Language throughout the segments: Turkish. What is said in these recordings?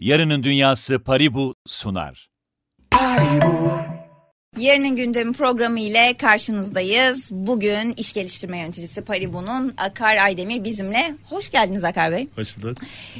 Yarının Dünyası Paribu sunar. Yarının gündemi programı ile karşınızdayız. Bugün iş geliştirme yöneticisi Paribu'nun Akar Aydemir bizimle. Hoş geldiniz Akar Bey. Hoş bulduk.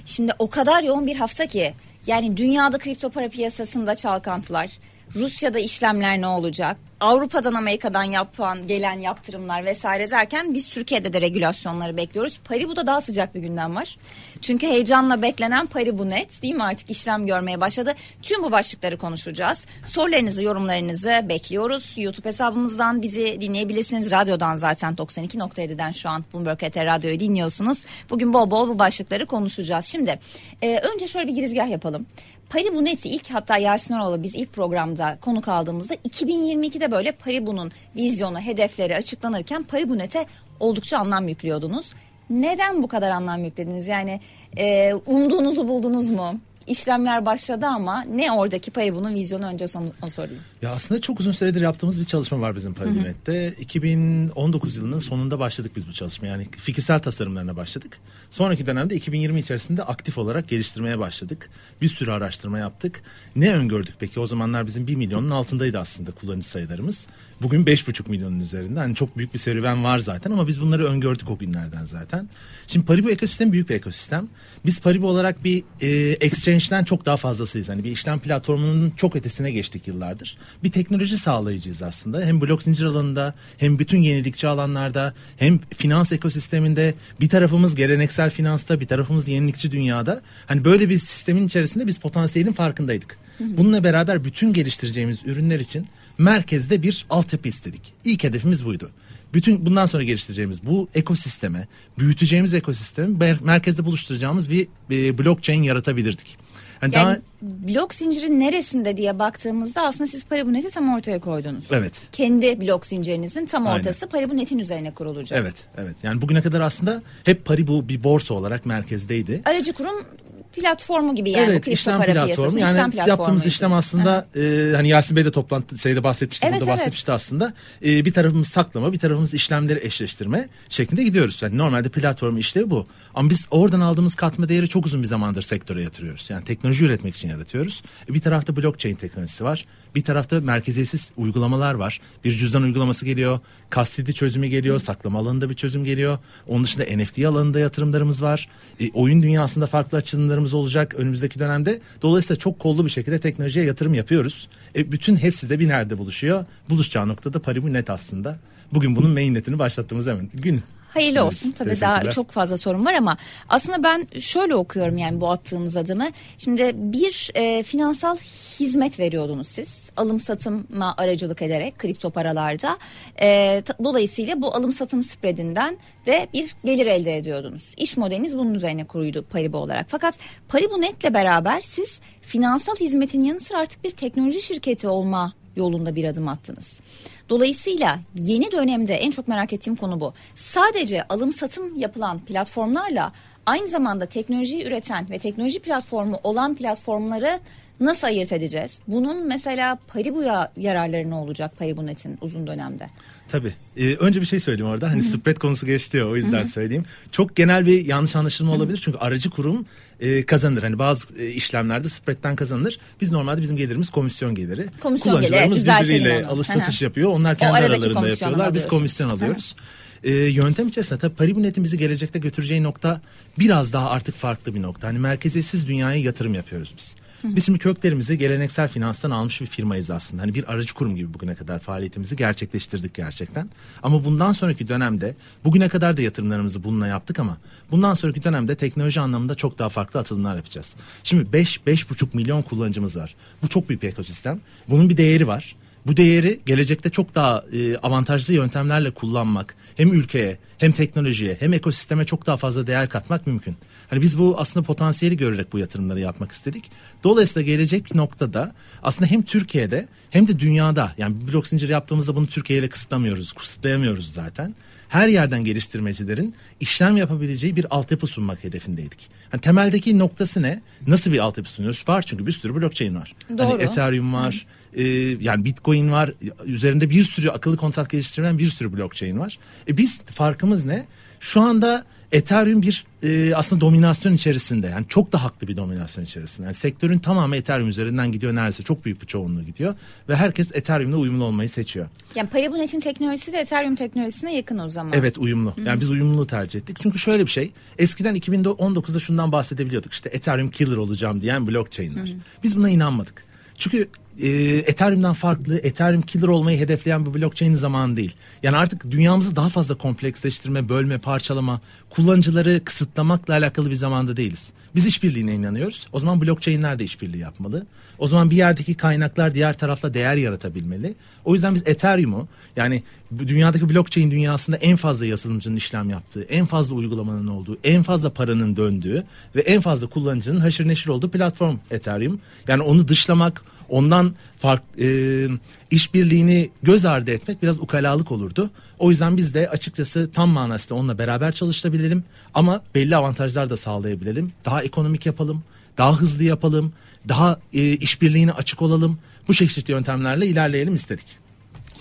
Şimdi o kadar yoğun bir hafta ki yani dünyada kripto para piyasasında çalkantılar, Rusya'da işlemler ne olacak? Avrupa'dan Amerika'dan yapan gelen yaptırımlar vesaire derken biz Türkiye'de de regülasyonları bekliyoruz. Paribu'da daha sıcak bir gündem var. Çünkü heyecanla beklenen Paribu Net değil mi artık işlem görmeye başladı. Tüm bu başlıkları konuşacağız. Sorularınızı, yorumlarınızı bekliyoruz. YouTube hesabımızdan bizi dinleyebilirsiniz. Radyodan zaten 92.7'den şu an Bloomberg ET Radyo'yu dinliyorsunuz. Bugün bol bol bu başlıkları konuşacağız. Şimdi e, önce şöyle bir girizgah yapalım. Paribu Net'i ilk hatta Yasin Oral'ı biz ilk programda konuk aldığımızda 2022'de böyle Paribu'nun vizyonu, hedefleri açıklanırken Paribu Net'e oldukça anlam yüklüyordunuz. Neden bu kadar anlam yüklediniz? Yani e, umduğunuzu buldunuz mu? İşlemler başladı ama ne oradaki Paribu'nun vizyonu önce onu, onu sorayım. Ya aslında çok uzun süredir yaptığımız bir çalışma var bizim Paribunet'te. 2019 yılının sonunda başladık biz bu çalışma. Yani fikirsel tasarımlarına başladık. Sonraki dönemde 2020 içerisinde aktif olarak geliştirmeye başladık. Bir sürü araştırma yaptık. Ne öngördük peki? O zamanlar bizim 1 milyonun altındaydı aslında kullanıcı sayılarımız. Bugün 5,5 milyonun üzerinde. Hani çok büyük bir serüven var zaten ama biz bunları öngördük o günlerden zaten. Şimdi Paribu ekosistem büyük bir ekosistem. Biz Paribu olarak bir e, exchange'den çok daha fazlasıyız. Hani bir işlem platformunun çok ötesine geçtik yıllardır. Bir teknoloji sağlayıcıyız aslında. Hem blok zincir alanında hem bütün yenilikçi alanlarda hem finans ekosisteminde bir tarafımız geleneksel finansta bir tarafımız yenilikçi dünyada. Hani böyle bir sistemin içerisinde biz potansiyelin farkındaydık. Bununla beraber bütün geliştireceğimiz ürünler için merkezde bir altyapı istedik. İlk hedefimiz buydu. Bütün bundan sonra geliştireceğimiz bu ekosisteme, büyüteceğimiz ekosistemi mer- merkezde buluşturacağımız bir, bir blockchain yaratabilirdik. Yani, yani daha... blok zincirin neresinde diye baktığımızda aslında siz Paribunet'i tam ortaya koydunuz. Evet. Kendi blok zincirinizin tam ortası Aynen. Paribunet'in üzerine kurulacak. Evet, evet. Yani bugüne kadar aslında hep Paribu bir borsa olarak merkezdeydi. Aracı kurum platformu gibi yani evet, bu işlem para platformu. piyasası. Yani işlem platformu yaptığımız işlem aslında e, hani Yasin Bey de toplantı şeyde bahsetmişti evet, burada evet. bahsetmişti aslında. E, bir tarafımız saklama bir tarafımız işlemleri eşleştirme şeklinde gidiyoruz. Yani normalde platform işlevi bu. Ama biz oradan aldığımız katma değeri çok uzun bir zamandır sektöre yatırıyoruz. Yani teknoloji üretmek için yaratıyoruz. E, bir tarafta blockchain teknolojisi var. Bir tarafta merkeziyetsiz uygulamalar var. Bir cüzdan uygulaması geliyor. Kastidi çözümü geliyor. Saklama alanında bir çözüm geliyor. Onun dışında NFT alanında yatırımlarımız var. E, oyun dünyasında farklı açılımlarımız olacak önümüzdeki dönemde. Dolayısıyla çok kollu bir şekilde teknolojiye yatırım yapıyoruz. E, bütün hepsi de bir nerede buluşuyor? Buluşacağı noktada Paribu net aslında. Bugün bunun mainnetini başlattığımız hemen gün. Hayırlı olsun. Tabii daha çok fazla sorun var ama aslında ben şöyle okuyorum yani bu attığınız adımı. Şimdi bir e, finansal hizmet veriyordunuz siz. Alım satıma aracılık ederek kripto paralarda. E, dolayısıyla bu alım satım spreadinden de bir gelir elde ediyordunuz. İş modeliniz bunun üzerine kuruydu Paribu olarak. Fakat Paribu Net'le beraber siz finansal hizmetin yanı sıra artık bir teknoloji şirketi olma yolunda bir adım attınız. Dolayısıyla yeni dönemde en çok merak ettiğim konu bu. Sadece alım satım yapılan platformlarla aynı zamanda teknolojiyi üreten ve teknoloji platformu olan platformları nasıl ayırt edeceğiz? Bunun mesela Paribu'ya yararları ne olacak Paribunet'in uzun dönemde? Tabii. Ee, önce bir şey söyleyeyim orada. Hani spread konusu geçti ya o yüzden söyleyeyim. Çok genel bir yanlış anlaşılma olabilir. Çünkü aracı kurum e, kazanır. Hani bazı e, işlemlerde spread'den kazanır. Biz normalde bizim gelirimiz komisyon geliri. Komisyon Kullanıcılarımız geliri, birbiriyle alış satış yapıyor. Onlar kendi aralarında yapıyorlar. Biz komisyon alıyoruz. E, yöntem içerisinde tabii Paribunet'in bizi gelecekte götüreceği nokta biraz daha artık farklı bir nokta. Hani merkeziyetsiz dünyaya yatırım yapıyoruz biz. Biz şimdi köklerimizi geleneksel finanstan almış bir firmayız aslında. Hani bir aracı kurum gibi bugüne kadar faaliyetimizi gerçekleştirdik gerçekten. Ama bundan sonraki dönemde bugüne kadar da yatırımlarımızı bununla yaptık ama bundan sonraki dönemde teknoloji anlamında çok daha farklı atılımlar yapacağız. Şimdi 5 5,5 milyon kullanıcımız var. Bu çok büyük bir ekosistem. Bunun bir değeri var bu değeri gelecekte çok daha e, avantajlı yöntemlerle kullanmak hem ülkeye hem teknolojiye hem ekosisteme çok daha fazla değer katmak mümkün. Hani biz bu aslında potansiyeli görerek bu yatırımları yapmak istedik. Dolayısıyla gelecek noktada aslında hem Türkiye'de hem de dünyada yani blok zincir yaptığımızda bunu Türkiye ile kısıtlamıyoruz, kısıtlayamıyoruz zaten. Her yerden geliştirmecilerin işlem yapabileceği bir altyapı sunmak hedefindeydik. Yani temeldeki noktası ne? Nasıl bir altyapı sunuyoruz? Var çünkü bir sürü blockchain var. Hani Doğru. Hani Ethereum var, e, yani Bitcoin var. Üzerinde bir sürü akıllı kontrat geliştirilen bir sürü blockchain var. E biz farkımız ne? Şu anda Ethereum bir e, aslında dominasyon içerisinde yani çok da haklı bir dominasyon içerisinde. Yani sektörün tamamı Ethereum üzerinden gidiyor neredeyse çok büyük bir çoğunluğu gidiyor ve herkes Ethereum'la uyumlu olmayı seçiyor. Yani Paribunet'in teknolojisi de Ethereum teknolojisine yakın o zaman. Evet uyumlu. Yani Hı-hı. biz uyumluluğu tercih ettik. Çünkü şöyle bir şey. Eskiden 2019'da şundan bahsedebiliyorduk. İşte Ethereum killer olacağım diyen blockchain'ler. Hı-hı. Biz buna inanmadık. Çünkü e, Ethereum'dan farklı, Ethereum killer olmayı hedefleyen bir blockchain zaman değil. Yani artık dünyamızı daha fazla kompleksleştirme, bölme, parçalama, kullanıcıları kısıtlamakla alakalı bir zamanda değiliz. Biz işbirliğine inanıyoruz. O zaman blockchain'ler de işbirliği yapmalı. O zaman bir yerdeki kaynaklar diğer tarafla değer yaratabilmeli. O yüzden biz Ethereum'u yani dünyadaki blockchain dünyasında en fazla yazılımcının işlem yaptığı, en fazla uygulamanın olduğu, en fazla paranın döndüğü ve en fazla kullanıcının haşır neşir olduğu platform Ethereum. Yani onu dışlamak, ondan fark e, işbirliğini göz ardı etmek biraz ukalalık olurdu. O yüzden biz de açıkçası tam manasıyla onunla beraber çalışabilelim ama belli avantajlar da sağlayabilelim. Daha ekonomik yapalım, daha hızlı yapalım, daha e, işbirliğine açık olalım. Bu çeşitli yöntemlerle ilerleyelim istedik.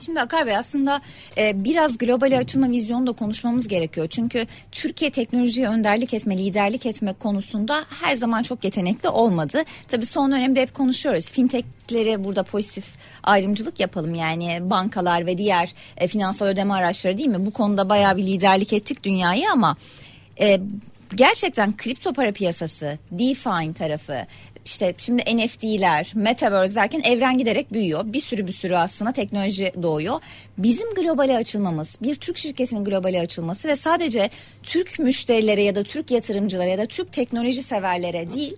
Şimdi Akar Bey aslında e, biraz globale açılma vizyonu da konuşmamız gerekiyor. Çünkü Türkiye teknolojiye önderlik etme, liderlik etme konusunda her zaman çok yetenekli olmadı. Tabii son dönemde hep konuşuyoruz. Fintech'lere burada pozitif ayrımcılık yapalım. Yani bankalar ve diğer e, finansal ödeme araçları değil mi? Bu konuda bayağı bir liderlik ettik dünyayı ama... E, gerçekten kripto para piyasası, DeFi tarafı, işte şimdi NFT'ler, Metaverse derken evren giderek büyüyor. Bir sürü bir sürü aslında teknoloji doğuyor. Bizim globale açılmamız, bir Türk şirketinin globale açılması ve sadece Türk müşterilere ya da Türk yatırımcılara ya da Türk teknoloji severlere değil,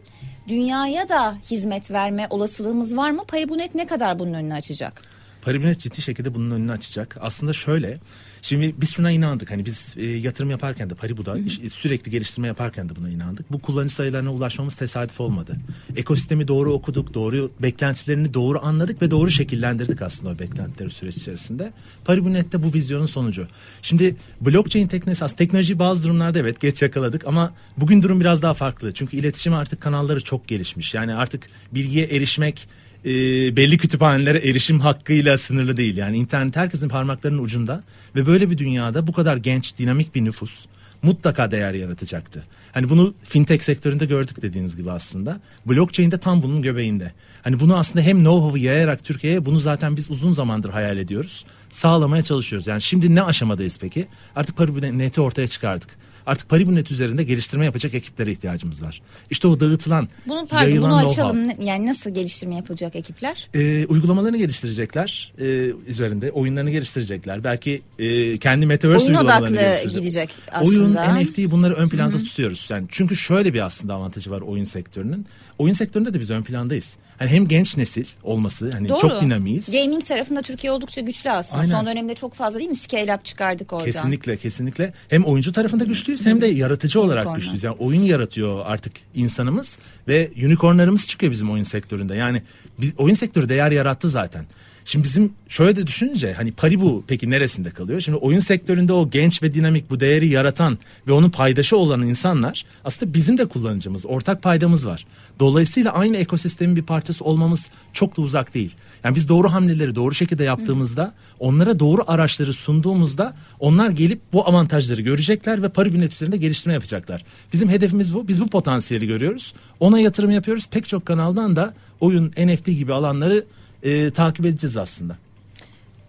dünyaya da hizmet verme olasılığımız var mı? Paribunet ne kadar bunun önünü açacak? Paribunet ciddi şekilde bunun önünü açacak. Aslında şöyle Şimdi biz şuna inandık. Hani biz e, yatırım yaparken de Paribu'da hı sürekli geliştirme yaparken de buna inandık. Bu kullanıcı sayılarına ulaşmamız tesadüf olmadı. Ekosistemi doğru okuduk, doğru beklentilerini doğru anladık ve doğru şekillendirdik aslında o beklentileri süreç içerisinde. Paribunet de bu vizyonun sonucu. Şimdi blockchain teknolojisi aslında teknoloji bazı durumlarda evet geç yakaladık ama bugün durum biraz daha farklı. Çünkü iletişim artık kanalları çok gelişmiş. Yani artık bilgiye erişmek e, belli kütüphanelere erişim hakkıyla sınırlı değil. Yani internet herkesin parmaklarının ucunda ve böyle bir dünyada bu kadar genç, dinamik bir nüfus mutlaka değer yaratacaktı. Hani bunu fintech sektöründe gördük dediğiniz gibi aslında. Blockchain de tam bunun göbeğinde. Hani bunu aslında hem know-how'ı yayarak Türkiye'ye bunu zaten biz uzun zamandır hayal ediyoruz. Sağlamaya çalışıyoruz. Yani şimdi ne aşamadayız peki? Artık Paribunet'i ortaya çıkardık. Artık Paribunet üzerinde geliştirme yapacak ekiplere ihtiyacımız var. İşte o dağıtılan, bunu, pardon, yayılan bunu açalım. Yani nasıl geliştirme yapacak ekipler? Ee, uygulamalarını geliştirecekler e, üzerinde. Oyunlarını geliştirecekler. Belki e, kendi metaverse Oyun uygulamalarını geliştirecek. gidecek aslında. Oyun, NFT bunları ön planda Hı-hı. tutuyoruz. Yani çünkü şöyle bir aslında avantajı var oyun sektörünün. Oyun sektöründe de biz ön plandayız. Hani hem genç nesil olması hani Doğru. çok dinamiyiz. Gaming tarafında Türkiye oldukça güçlü aslında. Aynen. Son dönemde çok fazla değil mi? Scale up çıkardık oradan. Kesinlikle kesinlikle. Hem oyuncu tarafında güçlüyüz hem de yaratıcı olarak Unicorn. güçlüyüz. Yani oyun yaratıyor artık insanımız ve unicornlarımız çıkıyor bizim oyun sektöründe. Yani biz, oyun sektörü değer yarattı zaten. Şimdi bizim şöyle de düşününce hani Paribu peki neresinde kalıyor? Şimdi oyun sektöründe o genç ve dinamik bu değeri yaratan ve onun paydaşı olan insanlar aslında bizim de kullanıcımız, ortak paydamız var. Dolayısıyla aynı ekosistemin bir parçası olmamız çok da uzak değil. Yani biz doğru hamleleri doğru şekilde yaptığımızda, onlara doğru araçları sunduğumuzda onlar gelip bu avantajları görecekler ve Paribunet üzerinde geliştirme yapacaklar. Bizim hedefimiz bu. Biz bu potansiyeli görüyoruz. Ona yatırım yapıyoruz. Pek çok kanaldan da oyun, NFT gibi alanları e, takip edeceğiz aslında.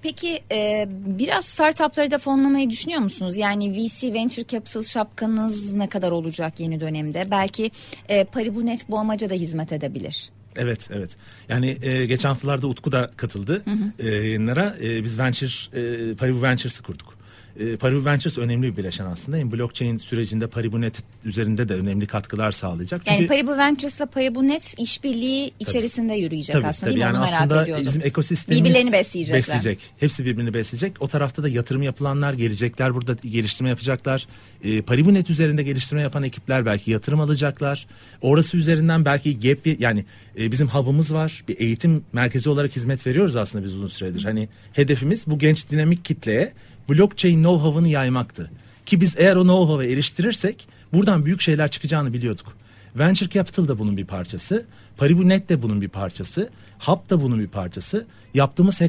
Peki e, biraz startupları da fonlamayı düşünüyor musunuz? Yani VC Venture Capital şapkanız ne kadar olacak yeni dönemde? Belki e, Paribunet bu amaca da hizmet edebilir. Evet, evet. Yani e, geçen haftalarda Utku da katıldı hı hı. E, yayınlara. E, biz Venture, e, Paribu Ventures'ı kurduk. E, Paribu Ventures önemli bir bileşen aslında. Yani blockchain sürecinde Paribunet üzerinde de önemli katkılar sağlayacak. Çünkü, yani Paribu Ventures'la Paribunet işbirliği içerisinde tabii, yürüyecek tabii, aslında tabii. değil mi? Yani Onu aslında merak bizim ekosistemimiz birbirlerini besleyecekler. besleyecek. Hepsi birbirini besleyecek. O tarafta da yatırım yapılanlar gelecekler burada geliştirme yapacaklar. E, Paribunet üzerinde geliştirme yapan ekipler belki yatırım alacaklar. Orası üzerinden belki gap yani e, bizim hub'ımız var. Bir eğitim merkezi olarak hizmet veriyoruz aslında biz uzun süredir. Hani hedefimiz bu genç dinamik kitleye blockchain know-how'ını yaymaktı. Ki biz eğer o know-how'a eriştirirsek buradan büyük şeyler çıkacağını biliyorduk. Venture Capital da bunun bir parçası. Paribunet de bunun bir parçası. Hub da bunun bir parçası. Yaptığımız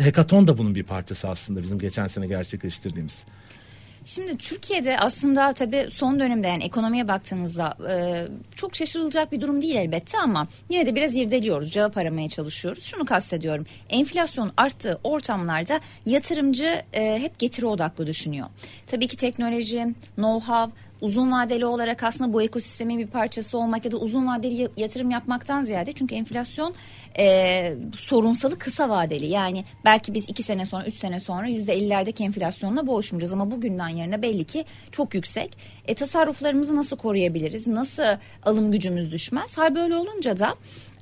hackathon da bunun bir parçası aslında bizim geçen sene gerçekleştirdiğimiz. Şimdi Türkiye'de aslında tabii son dönemde yani ekonomiye baktığınızda e, çok şaşırılacak bir durum değil elbette ama yine de biraz irdeliyoruz, cevap aramaya çalışıyoruz. Şunu kastediyorum. Enflasyon arttığı ortamlarda yatırımcı e, hep getiri odaklı düşünüyor. Tabii ki teknoloji, know-how, uzun vadeli olarak aslında bu ekosistemin bir parçası olmak ya da uzun vadeli yatırım yapmaktan ziyade çünkü enflasyon e, sorunsalı kısa vadeli yani belki biz iki sene sonra üç sene sonra yüzde ellilerdeki enflasyonla boğuşmayacağız ama bugünden yarına belli ki çok yüksek. E, tasarruflarımızı nasıl koruyabiliriz? Nasıl alım gücümüz düşmez? Hal böyle olunca da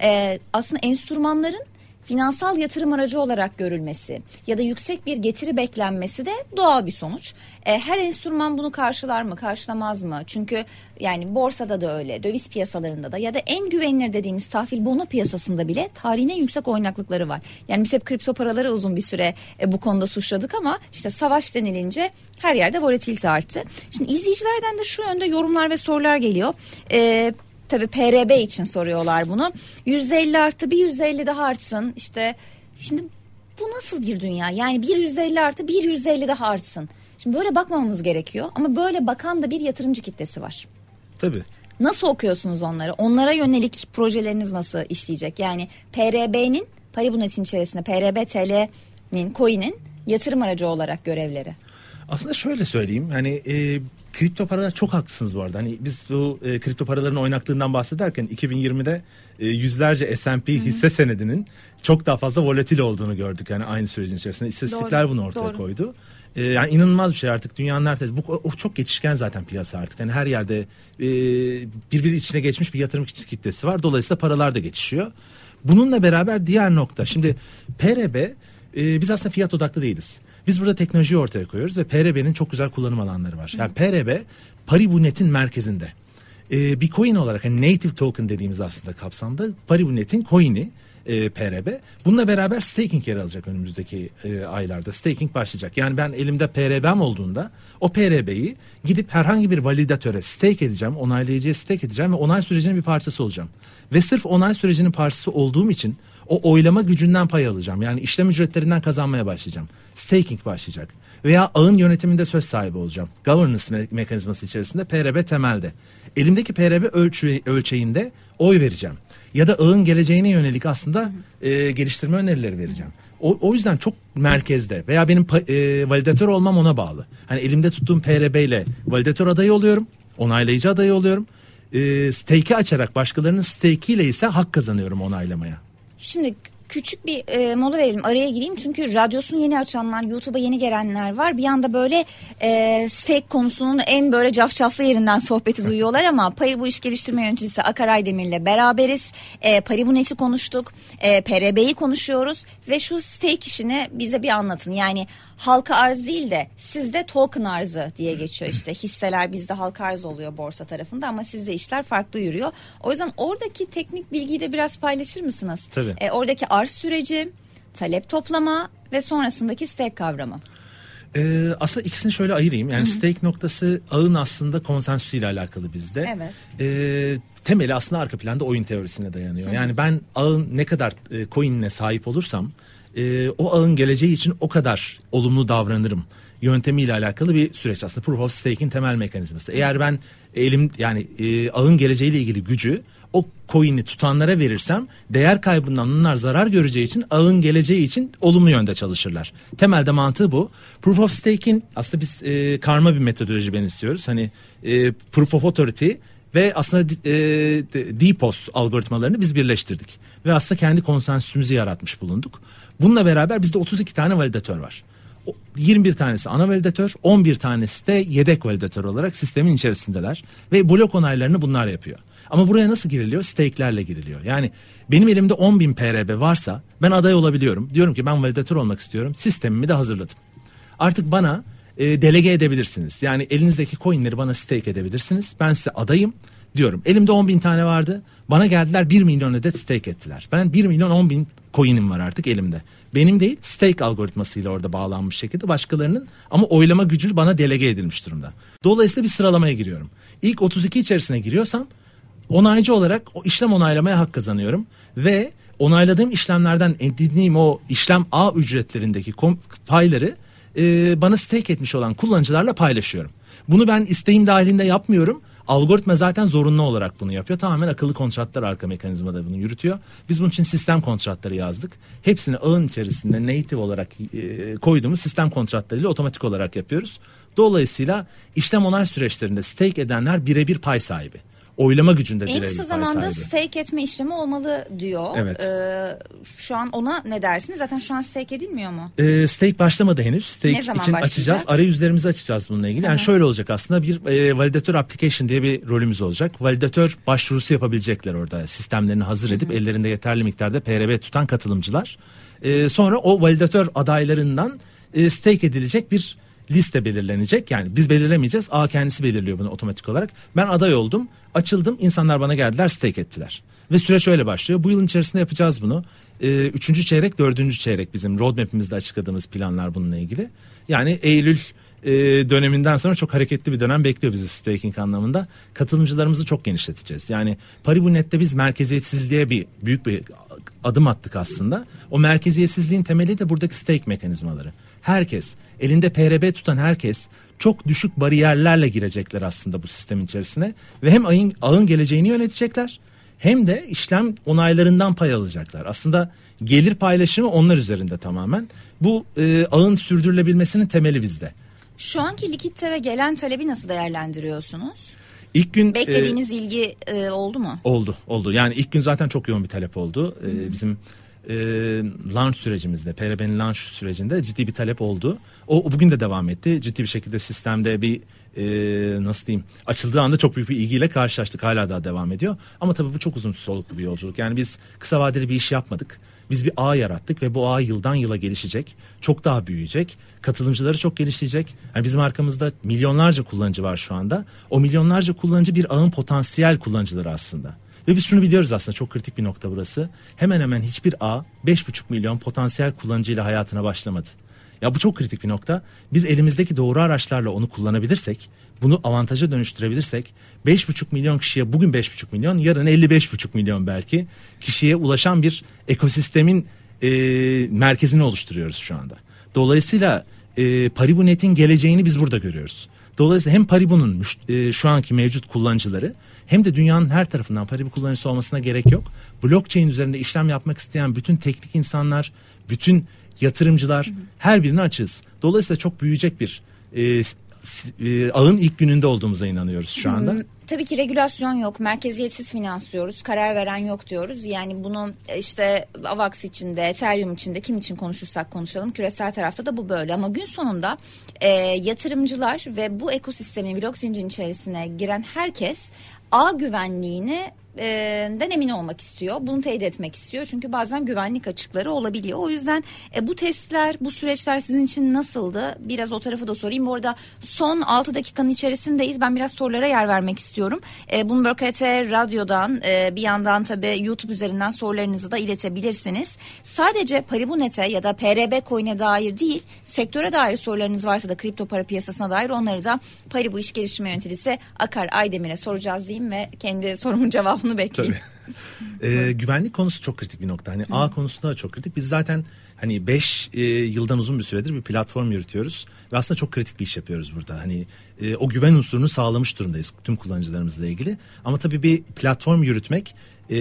e, aslında enstrümanların finansal yatırım aracı olarak görülmesi ya da yüksek bir getiri beklenmesi de doğal bir sonuç. E, her enstrüman bunu karşılar mı, karşılamaz mı? Çünkü yani borsada da öyle, döviz piyasalarında da ya da en güvenilir dediğimiz tahvil bono piyasasında bile tarihin en yüksek oynaklıkları var. Yani biz hep kripto paraları uzun bir süre e, bu konuda suçladık ama işte savaş denilince her yerde volatilite arttı. Şimdi izleyicilerden de şu yönde yorumlar ve sorular geliyor. E, tabii PRB için soruyorlar bunu. Yüzde elli arttı bir yüzde elli daha artsın. İşte şimdi bu nasıl bir dünya? Yani bir yüzde elli artı bir yüzde elli daha artsın. Şimdi böyle bakmamamız gerekiyor ama böyle bakan da bir yatırımcı kitlesi var. Tabii. Nasıl okuyorsunuz onları? Onlara yönelik projeleriniz nasıl işleyecek? Yani PRB'nin Paribunet'in içerisinde PRB TL'nin coin'in yatırım aracı olarak görevleri. Aslında şöyle söyleyeyim hani e, kripto paralar çok haklısınız bu arada. Hani biz bu e, kripto paraların oynaklığından bahsederken 2020'de e, yüzlerce S&P hisse senedinin çok daha fazla volatil olduğunu gördük yani aynı sürecin içerisinde. İstatistikler doğru, bunu ortaya doğru. koydu. E, yani inanılmaz bir şey artık dünyanın her bu o çok geçişken zaten piyasa artık. Hani her yerde e, birbiri içine geçmiş bir yatırım kitlesi var. Dolayısıyla paralar da geçişiyor. Bununla beraber diğer nokta şimdi PRB e, biz aslında fiyat odaklı değiliz. Biz burada teknolojiyi ortaya koyuyoruz ve PRB'nin çok güzel kullanım alanları var. Yani PRB Paribunet'in merkezinde. Ee, bir coin olarak yani native token dediğimiz aslında kapsamda Paribunet'in coin'i e, PRB. Bununla beraber staking yer alacak önümüzdeki e, aylarda. Staking başlayacak. Yani ben elimde PRB'm olduğunda o PRB'yi gidip herhangi bir validatöre stake edeceğim, onaylayıcıya stake edeceğim ve onay sürecinin bir parçası olacağım. Ve sırf onay sürecinin parçası olduğum için o oylama gücünden pay alacağım. Yani işlem ücretlerinden kazanmaya başlayacağım. Staking başlayacak. Veya ağın yönetiminde söz sahibi olacağım. Governance me- mekanizması içerisinde PRB temelde. Elimdeki PRB ölçü- ölçeğinde oy vereceğim. Ya da ağın geleceğine yönelik aslında e, geliştirme önerileri vereceğim. O, o yüzden çok merkezde veya benim e, validatör olmam ona bağlı. Hani elimde tuttuğum PRB ile validatör adayı oluyorum, onaylayıcı adayı oluyorum. E, stake'i açarak başkalarının stake'iyle ise hak kazanıyorum onaylamaya. Şimdi küçük bir e, mola verelim araya gireyim. Çünkü radyosunu yeni açanlar YouTube'a yeni gelenler var. Bir anda böyle e, steak konusunun en böyle cafcaflı yerinden sohbeti duyuyorlar ama Paribu İş Geliştirme Yöneticisi Akaray Demir'le beraberiz. E, Paribu Nesi konuştuk? E, PRB'yi konuşuyoruz ve şu steak işini bize bir anlatın yani halka arz değil de sizde token arzı diye geçiyor işte hisseler bizde halka arz oluyor borsa tarafında ama sizde işler farklı yürüyor. O yüzden oradaki teknik bilgiyi de biraz paylaşır mısınız? Tabii. E, oradaki arz süreci, talep toplama ve sonrasındaki stake kavramı. Ee, aslında ikisini şöyle ayırayım. Yani Hı-hı. stake noktası ağın aslında konsensüsüyle alakalı bizde. Evet. Ee, temeli aslında arka planda oyun teorisine dayanıyor. Hı-hı. Yani ben ağın ne kadar e, coin'ine sahip olursam e, o ağın geleceği için o kadar olumlu davranırım yöntemiyle alakalı bir süreç aslında proof of stake'in temel mekanizması. Eğer ben elim yani e, ağın geleceğiyle ilgili gücü o coin'i tutanlara verirsem değer kaybından onlar zarar göreceği için ağın geleceği için olumlu yönde çalışırlar. Temelde mantığı bu. Proof of stake'in aslında biz e, karma bir metodoloji benimsiyoruz. Hani e, proof of authority ve aslında e, DPoS algoritmalarını biz birleştirdik. Ve aslında kendi konsensüsümüzü yaratmış bulunduk. Bununla beraber bizde 32 tane validatör var. 21 tanesi ana validatör, 11 tanesi de yedek validatör olarak sistemin içerisindeler. Ve blok onaylarını bunlar yapıyor. Ama buraya nasıl giriliyor? Stake'lerle giriliyor. Yani benim elimde 10 bin PRB varsa ben aday olabiliyorum. Diyorum ki ben validatör olmak istiyorum. Sistemimi de hazırladım. Artık bana e, delege edebilirsiniz. Yani elinizdeki coinleri bana stake edebilirsiniz. Ben size adayım diyorum. Elimde 10 bin tane vardı. Bana geldiler 1 milyon adet stake ettiler. Ben 1 milyon 10 bin coin'im var artık elimde. Benim değil stake algoritmasıyla orada bağlanmış şekilde başkalarının ama oylama gücü bana delege edilmiş durumda. Dolayısıyla bir sıralamaya giriyorum. İlk 32 içerisine giriyorsam onaycı olarak o işlem onaylamaya hak kazanıyorum ve onayladığım işlemlerden edindiğim o işlem A ücretlerindeki payları e, bana stake etmiş olan kullanıcılarla paylaşıyorum. Bunu ben isteğim dahilinde yapmıyorum. Algoritma zaten zorunlu olarak bunu yapıyor. Tamamen akıllı kontratlar arka mekanizmada bunu yürütüyor. Biz bunun için sistem kontratları yazdık. Hepsini ağın içerisinde native olarak e, koyduğumuz sistem kontratlarıyla otomatik olarak yapıyoruz. Dolayısıyla işlem onay süreçlerinde stake edenler birebir pay sahibi oylama gücünde en kısa zamanda stake etme işlemi olmalı diyor. Evet. Ee, şu an ona ne dersiniz? Zaten şu an stake edilmiyor mu? Ee, stake başlamadı henüz. Stake ne zaman için başlayacak? açacağız. Arayüzlerimizi açacağız bununla ilgili. Yani Hı-hı. şöyle olacak aslında bir e, validatör application diye bir rolümüz olacak. Validatör başvurusu yapabilecekler orada. Sistemlerini hazır edip Hı-hı. ellerinde yeterli miktarda PRB tutan katılımcılar. E, sonra o validatör adaylarından e, stake edilecek bir liste belirlenecek. Yani biz belirlemeyeceğiz. A kendisi belirliyor bunu otomatik olarak. Ben aday oldum. Açıldım. insanlar bana geldiler stake ettiler. Ve süreç öyle başlıyor. Bu yılın içerisinde yapacağız bunu. Ee, üçüncü çeyrek, dördüncü çeyrek bizim roadmap'imizde açıkladığımız planlar bununla ilgili. Yani Eylül e, döneminden sonra çok hareketli bir dönem bekliyor bizi staking anlamında. Katılımcılarımızı çok genişleteceğiz. Yani Paribunet'te biz merkeziyetsizliğe bir büyük bir adım attık aslında. O merkeziyetsizliğin temeli de buradaki stake mekanizmaları. Herkes, elinde PRB tutan herkes çok düşük bariyerlerle girecekler aslında bu sistemin içerisine ve hem ağın, ağın geleceğini yönetecekler hem de işlem onaylarından pay alacaklar. Aslında gelir paylaşımı onlar üzerinde tamamen. Bu e, ağın sürdürülebilmesinin temeli bizde. Şu anki likitte ve gelen talebi nasıl değerlendiriyorsunuz? İlk gün beklediğiniz e, ilgi e, oldu mu? Oldu, oldu. Yani ilk gün zaten çok yoğun bir talep oldu. E, bizim e, launch sürecimizde, PRB'nin launch sürecinde ciddi bir talep oldu. O, bugün de devam etti. Ciddi bir şekilde sistemde bir e, nasıl diyeyim açıldığı anda çok büyük bir ilgiyle karşılaştık. Hala daha devam ediyor. Ama tabii bu çok uzun soluklu bir yolculuk. Yani biz kısa vadeli bir iş yapmadık. Biz bir ağ yarattık ve bu ağ yıldan yıla gelişecek. Çok daha büyüyecek. Katılımcıları çok geliştirecek. Yani bizim arkamızda milyonlarca kullanıcı var şu anda. O milyonlarca kullanıcı bir ağın potansiyel kullanıcıları aslında. Ve biz şunu biliyoruz aslında çok kritik bir nokta burası. Hemen hemen hiçbir ağ 5,5 milyon potansiyel kullanıcıyla hayatına başlamadı. Ya bu çok kritik bir nokta. Biz elimizdeki doğru araçlarla onu kullanabilirsek, bunu avantaja dönüştürebilirsek 5,5 milyon kişiye bugün 5,5 milyon, yarın 55,5 milyon belki kişiye ulaşan bir ekosistemin e, merkezini oluşturuyoruz şu anda. Dolayısıyla e, Paribunet'in geleceğini biz burada görüyoruz. Dolayısıyla hem Paribu'nun e, şu anki mevcut kullanıcıları hem de dünyanın her tarafından Paribu kullanıcısı olmasına gerek yok. Blockchain üzerinde işlem yapmak isteyen bütün teknik insanlar, bütün yatırımcılar her birini açız. Dolayısıyla çok büyüyecek bir e, e, ağın ilk gününde olduğumuza inanıyoruz şu anda. Tabii ki regülasyon yok, merkeziyetsiz finans diyoruz, karar veren yok diyoruz. Yani bunu e, işte AVAX içinde, Ethereum içinde kim için konuşursak konuşalım küresel tarafta da bu böyle. Ama gün sonunda e, yatırımcılar ve bu ekosistemin blok zincirin içerisine giren herkes ağ güvenliğini den emin olmak istiyor. Bunu teyit etmek istiyor. Çünkü bazen güvenlik açıkları olabiliyor. O yüzden e, bu testler, bu süreçler sizin için nasıldı? Biraz o tarafı da sorayım. Bu arada son 6 dakikanın içerisindeyiz. Ben biraz sorulara yer vermek istiyorum. E, Bloomberg HT Radyo'dan e, bir yandan tabii YouTube üzerinden sorularınızı da iletebilirsiniz. Sadece Paribunet'e ya da PRB coin'e dair değil, sektöre dair sorularınız varsa da kripto para piyasasına dair onları da Paribu İş Geliştirme Yöneticisi Akar Aydemir'e soracağız diyeyim ve kendi sorumun cevabını cevabını bekleyeyim. Tabii. ee, güvenlik konusu çok kritik bir nokta. Hani Hı. ağ konusunda da çok kritik. Biz zaten hani 5 e, yıldan uzun bir süredir bir platform yürütüyoruz ve aslında çok kritik bir iş yapıyoruz burada. Hani e, o güven unsurunu sağlamış durumdayız tüm kullanıcılarımızla ilgili. Ama tabii bir platform yürütmek e,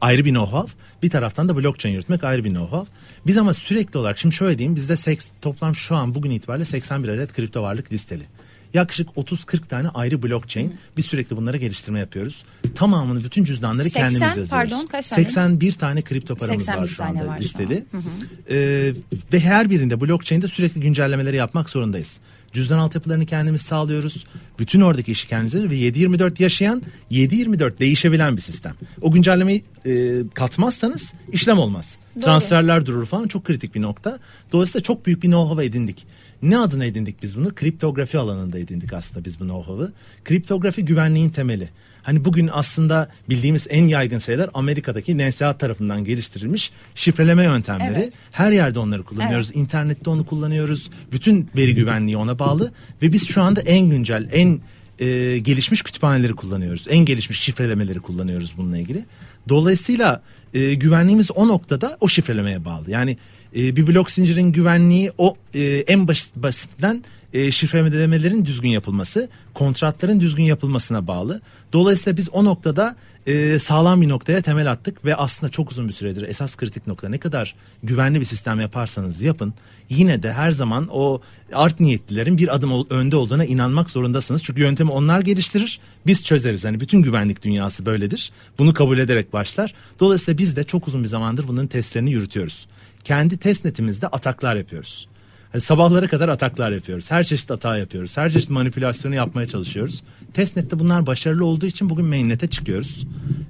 ayrı bir know-how. Bir taraftan da blockchain yürütmek ayrı bir know-how. Biz ama sürekli olarak şimdi şöyle diyeyim bizde seks, toplam şu an bugün itibariyle 81 adet kripto varlık listeli yaklaşık 30-40 tane ayrı blockchain. Hı. Biz sürekli bunlara geliştirme yapıyoruz. Tamamını bütün cüzdanları 80, kendimiz yazıyoruz. pardon kaç tane? 81 tane kripto paramız var şu anda var listeli. Şu an. Hı hı. Ee, ve her birinde blockchain'de sürekli güncellemeleri yapmak zorundayız. Cüzdan altyapılarını kendimiz sağlıyoruz. Bütün oradaki işi kendimiz ve 7-24 yaşayan 7-24 değişebilen bir sistem. O güncellemeyi e, katmazsanız işlem olmaz. Doğru. Transferler durur falan çok kritik bir nokta. Dolayısıyla çok büyük bir know-how edindik. Ne adına edindik biz bunu? Kriptografi alanında edindik aslında biz bu know-how'ı. Kriptografi güvenliğin temeli. Hani bugün aslında bildiğimiz en yaygın şeyler Amerika'daki NSA tarafından geliştirilmiş şifreleme yöntemleri. Evet. Her yerde onları kullanıyoruz. Evet. İnternette onu kullanıyoruz. Bütün veri güvenliği ona bağlı ve biz şu anda en güncel, en e, gelişmiş kütüphaneleri kullanıyoruz. En gelişmiş şifrelemeleri kullanıyoruz bununla ilgili. Dolayısıyla e, güvenliğimiz o noktada o şifrelemeye bağlı. Yani E, bir blok zincirin güvenliği o e, en basit basitten e, şifrelemelerin düzgün yapılması, kontratların düzgün yapılmasına bağlı. Dolayısıyla biz o noktada e, sağlam bir noktaya temel attık ve aslında çok uzun bir süredir esas kritik nokta ne kadar güvenli bir sistem yaparsanız yapın yine de her zaman o art niyetlilerin bir adım önde olduğuna inanmak zorundasınız. Çünkü yöntemi onlar geliştirir biz çözeriz. Hani bütün güvenlik dünyası böyledir. Bunu kabul ederek başlar. Dolayısıyla biz de çok uzun bir zamandır bunun testlerini yürütüyoruz. Kendi test netimizde ataklar yapıyoruz. Yani sabahlara kadar ataklar yapıyoruz. Her çeşit hata yapıyoruz. Her çeşit manipülasyonu yapmaya çalışıyoruz. Testnet'te bunlar başarılı olduğu için bugün mainnet'e çıkıyoruz.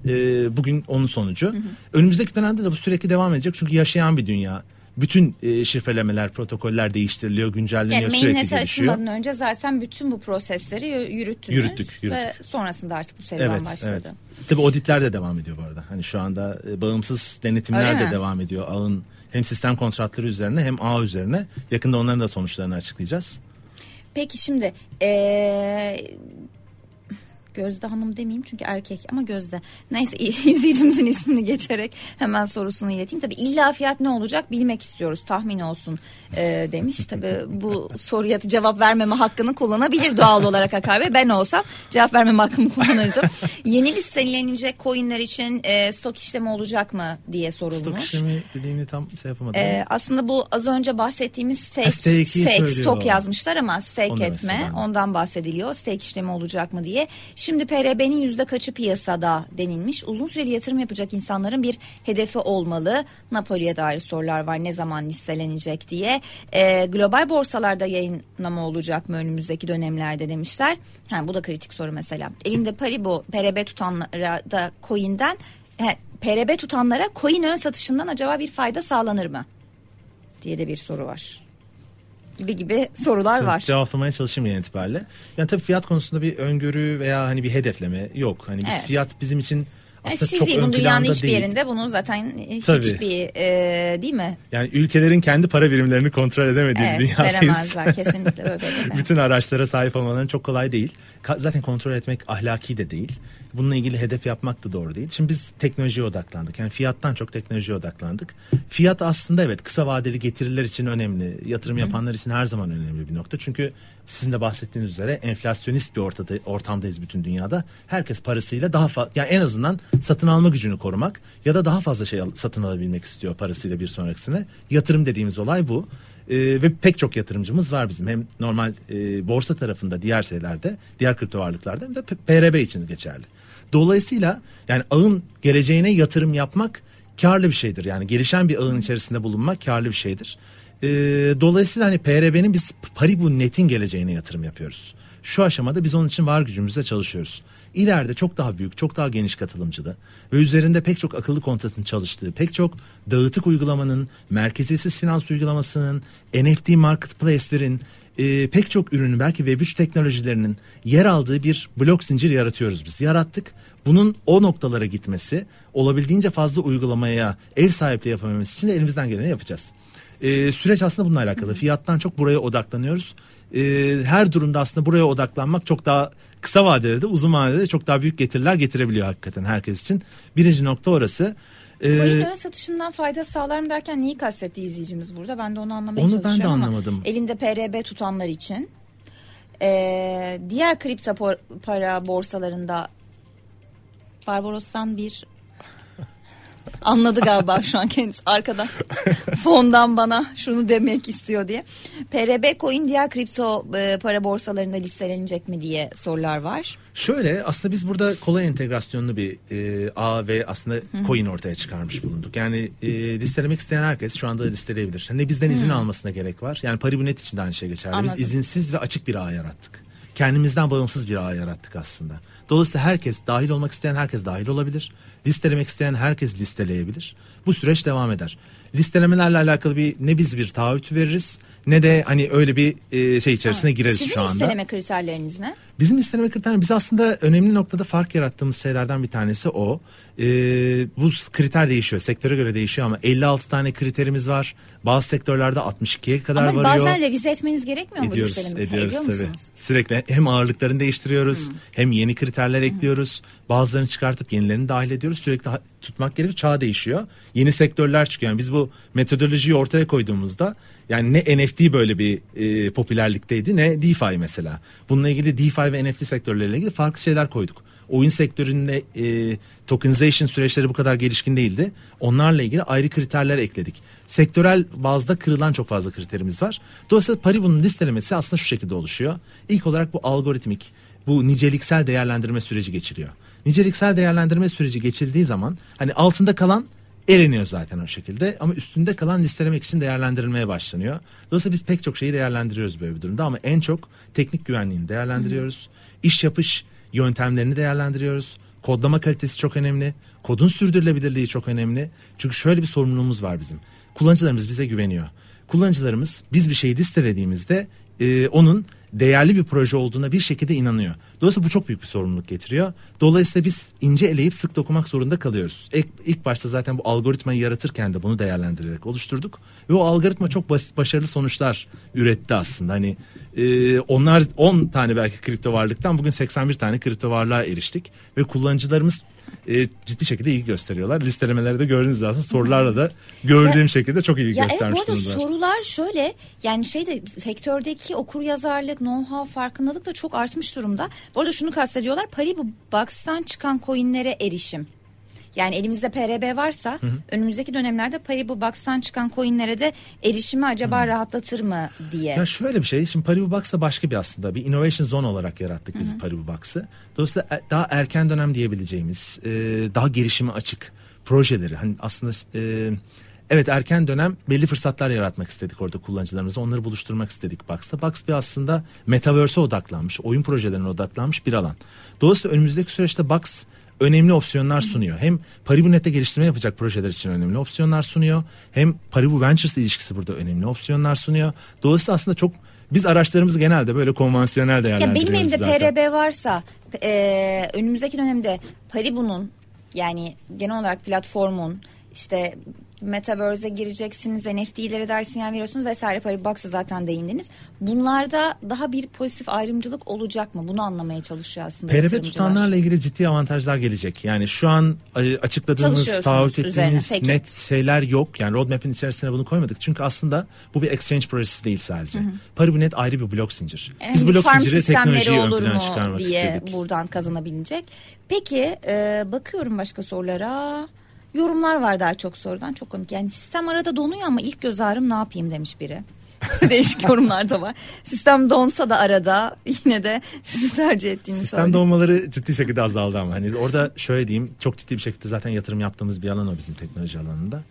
Ee, bugün onun sonucu. Hı hı. Önümüzdeki dönemde de bu sürekli devam edecek. Çünkü yaşayan bir dünya bütün e, şifrelemeler, protokoller değiştiriliyor, güncelleniyor, yani sürekli gelişiyor. Yani açılmadan önce zaten bütün bu prosesleri yürüttünüz. Yürüttük, yürüttük. Ve sonrasında artık bu serüven evet, başladı. Evet. Tabii auditler de devam ediyor bu arada. Hani şu anda e, bağımsız denetimler Öyle de mi? devam ediyor. Ağın hem sistem kontratları üzerine hem ağ üzerine. Yakında onların da sonuçlarını açıklayacağız. Peki şimdi ee, Gözde Hanım demeyeyim çünkü erkek ama Gözde. Neyse izleyicimizin ismini geçerek hemen sorusunu ileteyim. Tabii illa fiyat ne olacak bilmek istiyoruz tahmin olsun e, demiş. Tabii bu soruya cevap vermeme hakkını kullanabilir doğal olarak Akar Bey. Ben olsam cevap vermeme hakkımı kullanırdım. Yeni listelenecek coinler için e, stok işlemi olacak mı diye sorulmuş. Stok işlemi dediğimi tam şey yapamadım. E, aslında bu az önce bahsettiğimiz stake, stake, stake stok yazmışlar ama stake Onu etme ondan bahsediliyor. Stake işlemi olacak mı diye. Şimdi PRB'nin yüzde kaçı piyasada denilmiş. Uzun süreli yatırım yapacak insanların bir hedefi olmalı. Napoli'ye dair sorular var. Ne zaman listelenecek diye. E, global borsalarda yayınlama olacak mı önümüzdeki dönemlerde demişler. Ha, bu da kritik soru mesela. Elinde Paribo, PRB tutanlara da coin'den he, PRB tutanlara coin ön satışından acaba bir fayda sağlanır mı? diye de bir soru var gibi gibi sorular tabii, var. Cevaplamaya çalışayım yani itibariyle. Yani tabii fiyat konusunda bir öngörü veya hani bir hedefleme yok. Hani biz evet. fiyat bizim için aslında Siz çok değil, ön dünyanın hiçbir değil. yerinde bunu zaten Tabii. hiçbir e, değil mi? Yani ülkelerin kendi para birimlerini kontrol edemediği evet, dünyadayız. veremezler kesinlikle böyle. Bütün araçlara sahip olmaları çok kolay değil. Zaten kontrol etmek ahlaki de değil. Bununla ilgili hedef yapmak da doğru değil. Şimdi biz teknolojiye odaklandık. Yani fiyattan çok teknolojiye odaklandık. Fiyat aslında evet kısa vadeli getiriler için önemli. Yatırım yapanlar için her zaman önemli bir nokta. Çünkü sizin de bahsettiğiniz üzere enflasyonist bir ortada, ortamdayız bütün dünyada. Herkes parasıyla daha fazla yani en azından satın alma gücünü korumak ya da daha fazla şey satın alabilmek istiyor parasıyla bir sonrakisine. Yatırım dediğimiz olay bu. Ee, ve pek çok yatırımcımız var bizim. Hem normal e, borsa tarafında diğer şeylerde, diğer kripto varlıklarda hem de PRB için geçerli. Dolayısıyla yani ağın geleceğine yatırım yapmak karlı bir şeydir. Yani gelişen bir ağın içerisinde bulunmak karlı bir şeydir. Ee, dolayısıyla hani PRB'nin biz Paribu Net'in geleceğine yatırım yapıyoruz. Şu aşamada biz onun için var gücümüzle çalışıyoruz. İleride çok daha büyük, çok daha geniş katılımcılı ve üzerinde pek çok akıllı kontratın çalıştığı, pek çok dağıtık uygulamanın, merkeziyetsiz finans uygulamasının, NFT marketplace'lerin, e, pek çok ürünü belki Web3 teknolojilerinin yer aldığı bir blok zincir yaratıyoruz biz. Yarattık. Bunun o noktalara gitmesi, olabildiğince fazla uygulamaya ev sahipliği yapamamız için de elimizden geleni yapacağız. E, süreç aslında bununla alakalı. Fiyattan çok buraya odaklanıyoruz. E, her durumda aslında buraya odaklanmak çok daha kısa vadede de uzun vadede de çok daha büyük getiriler getirebiliyor hakikaten herkes için. Birinci nokta orası. Ee, ön satışından fayda sağlar mı derken neyi kastetti izleyicimiz burada? Ben de onu anlamaya onu çalışıyorum ben de anlamadım. elinde PRB tutanlar için. Ee, diğer kripto para borsalarında Barbaros'tan bir Anladı galiba şu an kendisi arkadan fondan bana şunu demek istiyor diye. PRB coin diğer kripto e, para borsalarında listelenecek mi diye sorular var. Şöyle aslında biz burada kolay entegrasyonlu bir e, ağ ve aslında Hı. coin ortaya çıkarmış bulunduk. Yani e, listelemek isteyen herkes şu anda listeleyebilir. Ne bizden izin Hı. almasına gerek var. Yani Paribunet için de aynı şey geçerli. Anladım. Biz izinsiz ve açık bir ağ yarattık. Kendimizden bağımsız bir ağ yarattık aslında. Dolayısıyla herkes dahil olmak isteyen herkes dahil olabilir. Listelemek isteyen herkes listeleyebilir. Bu süreç devam eder. Listelemelerle alakalı bir ne biz bir taahhüt veririz ne de hani öyle bir e, şey içerisine evet. gireriz Sizin şu anda. Sizin listeleme kriterleriniz ne? Bizim listeleme kriterlerimiz biz aslında önemli noktada fark yarattığımız şeylerden bir tanesi o. Ee, bu kriter değişiyor. Sektöre göre değişiyor ama 56 tane kriterimiz var. Bazı sektörlerde 62'ye kadar ama varıyor. Ama bazen revize etmeniz gerekmiyor mu ediyoruz, listeleme? Ediyoruz Ediyor tabii. Musunuz? Sürekli hem ağırlıklarını değiştiriyoruz hmm. hem yeni kriterler ekliyoruz. Bazılarını çıkartıp yenilerini dahil ediyoruz. sürekli tutmak gerekiyor. Çağ değişiyor. Yeni sektörler çıkıyor. Yani biz bu metodolojiyi ortaya koyduğumuzda yani ne NFT böyle bir e, popülerlikteydi ne DeFi mesela. Bununla ilgili DeFi ve NFT sektörleriyle ilgili farklı şeyler koyduk oyun sektöründe e, tokenization süreçleri bu kadar gelişkin değildi. Onlarla ilgili ayrı kriterler ekledik. Sektörel bazda kırılan çok fazla kriterimiz var. Dolayısıyla Paribu'nun listelemesi aslında şu şekilde oluşuyor. İlk olarak bu algoritmik, bu niceliksel değerlendirme süreci geçiriyor. Niceliksel değerlendirme süreci geçildiği zaman hani altında kalan eleniyor zaten o şekilde ama üstünde kalan listelemek için değerlendirilmeye başlanıyor. Dolayısıyla biz pek çok şeyi değerlendiriyoruz böyle bir durumda ama en çok teknik güvenliğini değerlendiriyoruz. İş yapış yöntemlerini değerlendiriyoruz. Kodlama kalitesi çok önemli. Kodun sürdürülebilirliği çok önemli. Çünkü şöyle bir sorumluluğumuz var bizim. Kullanıcılarımız bize güveniyor. Kullanıcılarımız biz bir şeyi listelediğimizde e, onun değerli bir proje olduğuna bir şekilde inanıyor. Dolayısıyla bu çok büyük bir sorumluluk getiriyor. Dolayısıyla biz ince eleyip sık dokumak zorunda kalıyoruz. İlk, ilk başta zaten bu algoritmayı yaratırken de bunu değerlendirerek oluşturduk. Ve o algoritma çok basit başarılı sonuçlar üretti aslında. Hani e, onlar 10 tane belki kripto varlıktan bugün 81 tane kripto varlığa eriştik. Ve kullanıcılarımız e, ciddi şekilde ilgi gösteriyorlar. Listelemelerde gördüğünüz aslında sorularla da gördüğüm şekilde çok ilgi ya göstermiş evet, bu arada sorular şöyle yani şeyde sektördeki okur yazarlık, know-how, farkındalık da çok artmış durumda. Bu arada şunu kastediyorlar. Paribu Box'tan çıkan coinlere erişim. Yani elimizde PRB varsa hı hı. önümüzdeki dönemlerde Paribu Box'tan çıkan coinlere de erişimi acaba hı. rahatlatır mı diye. Ya şöyle bir şey. Şimdi Paribu Box da başka bir aslında bir innovation zone olarak yarattık biz hı hı. Paribu Box'ı. Dolayısıyla e, daha erken dönem diyebileceğimiz, e, daha gelişime açık projeleri hani aslında e, Evet erken dönem belli fırsatlar yaratmak istedik orada kullanıcılarımızla. Onları buluşturmak istedik Box'ta. Box bir aslında Metaverse'e odaklanmış, oyun projelerine odaklanmış bir alan. Dolayısıyla önümüzdeki süreçte Box önemli opsiyonlar sunuyor. Hem Paribu Net'te geliştirme yapacak projeler için önemli opsiyonlar sunuyor. Hem Paribu Ventures ilişkisi burada önemli opsiyonlar sunuyor. Dolayısıyla aslında çok biz araçlarımızı genelde böyle konvansiyonel değerlendiriyoruz ya benim elimde zaten. PRB varsa e, önümüzdeki dönemde Paribu'nun yani genel olarak platformun işte Metaverse'e gireceksiniz, NFT'lere der sinyal veriyorsunuz vesaire. Parabox'a zaten değindiniz. Bunlarda daha bir pozitif ayrımcılık olacak mı? Bunu anlamaya çalışıyor aslında PRB tutanlarla ilgili ciddi avantajlar gelecek. Yani şu an e, açıkladığımız, taahhüt ettiğimiz net şeyler yok. Yani roadmap'in içerisine bunu koymadık. Çünkü aslında bu bir exchange projesi değil sadece. Hı hı. Paribunet ayrı bir blok zincir. Yani Biz blok zinciri teknolojiyi ön plana çıkarmak diye istedik. buradan kazanabilecek. Peki e, bakıyorum başka sorulara. Yorumlar var daha çok sorudan çok komik. Yani sistem arada donuyor ama ilk göz ağrım ne yapayım demiş biri. Değişik yorumlar da var. Sistem donsa da arada yine de sizi tercih ettiğini Sistem söyledim. donmaları ciddi şekilde azaldı ama hani orada şöyle diyeyim çok ciddi bir şekilde zaten yatırım yaptığımız bir alan o bizim teknoloji alanında.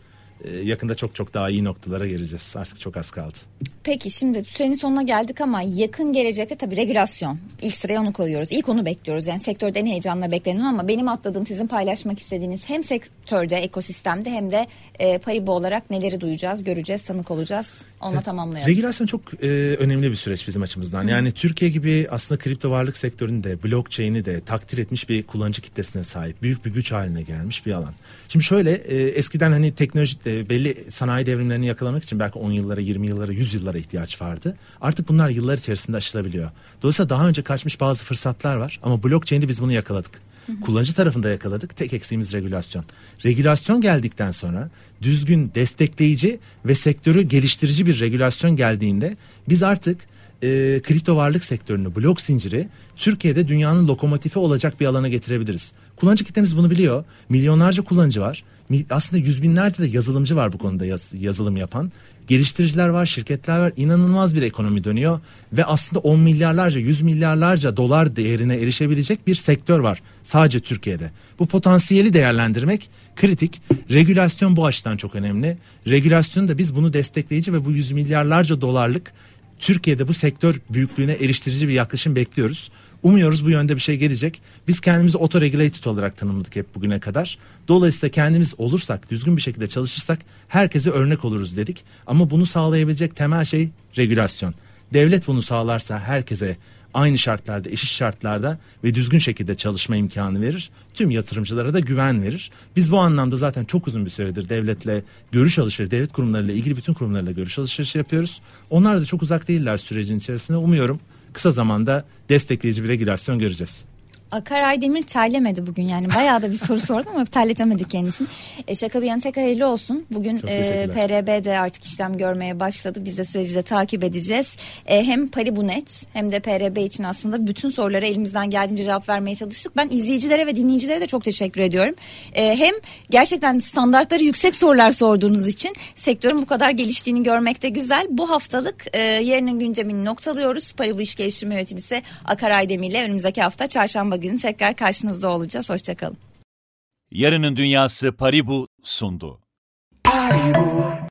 Ee, yakında çok çok daha iyi noktalara geleceğiz. Artık çok az kaldı. Peki şimdi sürenin sonuna geldik ama yakın gelecekte tabii regülasyon. İlk sıraya onu koyuyoruz. İlk onu bekliyoruz. Yani sektörde en heyecanla beklenen ama benim atladığım sizin paylaşmak istediğiniz hem sektörde, ekosistemde hem de e, Paribu olarak neleri duyacağız, göreceğiz, tanık olacağız. Onunla tamamlayalım. Regülasyon çok e, önemli bir süreç bizim açımızdan. Hı. Yani Türkiye gibi aslında kripto varlık sektörünü de, blockchain'i de takdir etmiş bir kullanıcı kitlesine sahip. Büyük bir güç haline gelmiş bir alan. Şimdi şöyle e, eskiden hani teknoloji e, belli sanayi devrimlerini yakalamak için belki 10 yıllara, 20 yıllara, 100 yıllara ihtiyaç vardı. Artık bunlar yıllar içerisinde aşılabiliyor. Dolayısıyla daha önce kaçmış bazı fırsatlar var ama blockchain'de biz bunu yakaladık. Kullanıcı tarafında yakaladık. Tek eksiğimiz regülasyon. Regülasyon geldikten sonra düzgün, destekleyici ve sektörü geliştirici bir regülasyon geldiğinde biz artık e, kripto varlık sektörünü, blok zinciri Türkiye'de dünyanın lokomotifi olacak bir alana getirebiliriz. Kullanıcı kitlemiz bunu biliyor. Milyonlarca kullanıcı var. Aslında yüz binlerce de yazılımcı var bu konuda yaz, yazılım yapan. Geliştiriciler var, şirketler var. İnanılmaz bir ekonomi dönüyor. Ve aslında 10 milyarlarca, 100 milyarlarca dolar değerine erişebilecek bir sektör var. Sadece Türkiye'de. Bu potansiyeli değerlendirmek kritik. Regülasyon bu açıdan çok önemli. Regülasyon da biz bunu destekleyici ve bu yüz milyarlarca dolarlık Türkiye'de bu sektör büyüklüğüne eriştirici bir yaklaşım bekliyoruz. Umuyoruz bu yönde bir şey gelecek. Biz kendimizi otoregulated olarak tanımladık hep bugüne kadar. Dolayısıyla kendimiz olursak, düzgün bir şekilde çalışırsak herkese örnek oluruz dedik. Ama bunu sağlayabilecek temel şey regülasyon. Devlet bunu sağlarsa herkese aynı şartlarda, eşit şartlarda ve düzgün şekilde çalışma imkanı verir. Tüm yatırımcılara da güven verir. Biz bu anlamda zaten çok uzun bir süredir devletle görüş alışverişi, devlet kurumlarıyla ilgili bütün kurumlarla görüş alışverişi yapıyoruz. Onlar da çok uzak değiller sürecin içerisinde. Umuyorum kısa zamanda destekleyici bir regülasyon göreceğiz. Akaray Demir terlemedi bugün yani bayağı da bir soru sordum ama terletemedi kendisini. E, şaka bir yana tekrar hayırlı olsun. Bugün e, PRB de artık işlem görmeye başladı. Biz de süreci de takip edeceğiz. E, hem Paribunet hem de PRB için aslında bütün sorulara elimizden geldiğince cevap vermeye çalıştık. Ben izleyicilere ve dinleyicilere de çok teşekkür ediyorum. E, hem gerçekten standartları yüksek sorular sorduğunuz için sektörün bu kadar geliştiğini görmek de güzel. Bu haftalık e, yerinin gündemini noktalıyoruz. Paribu İş Geliştirme Yöneticisi Akaray Demir ile önümüzdeki hafta çarşamba günü tekrar karşınızda olacağız. Hoşçakalın. Yarının Dünyası Paribu sundu. Paribu.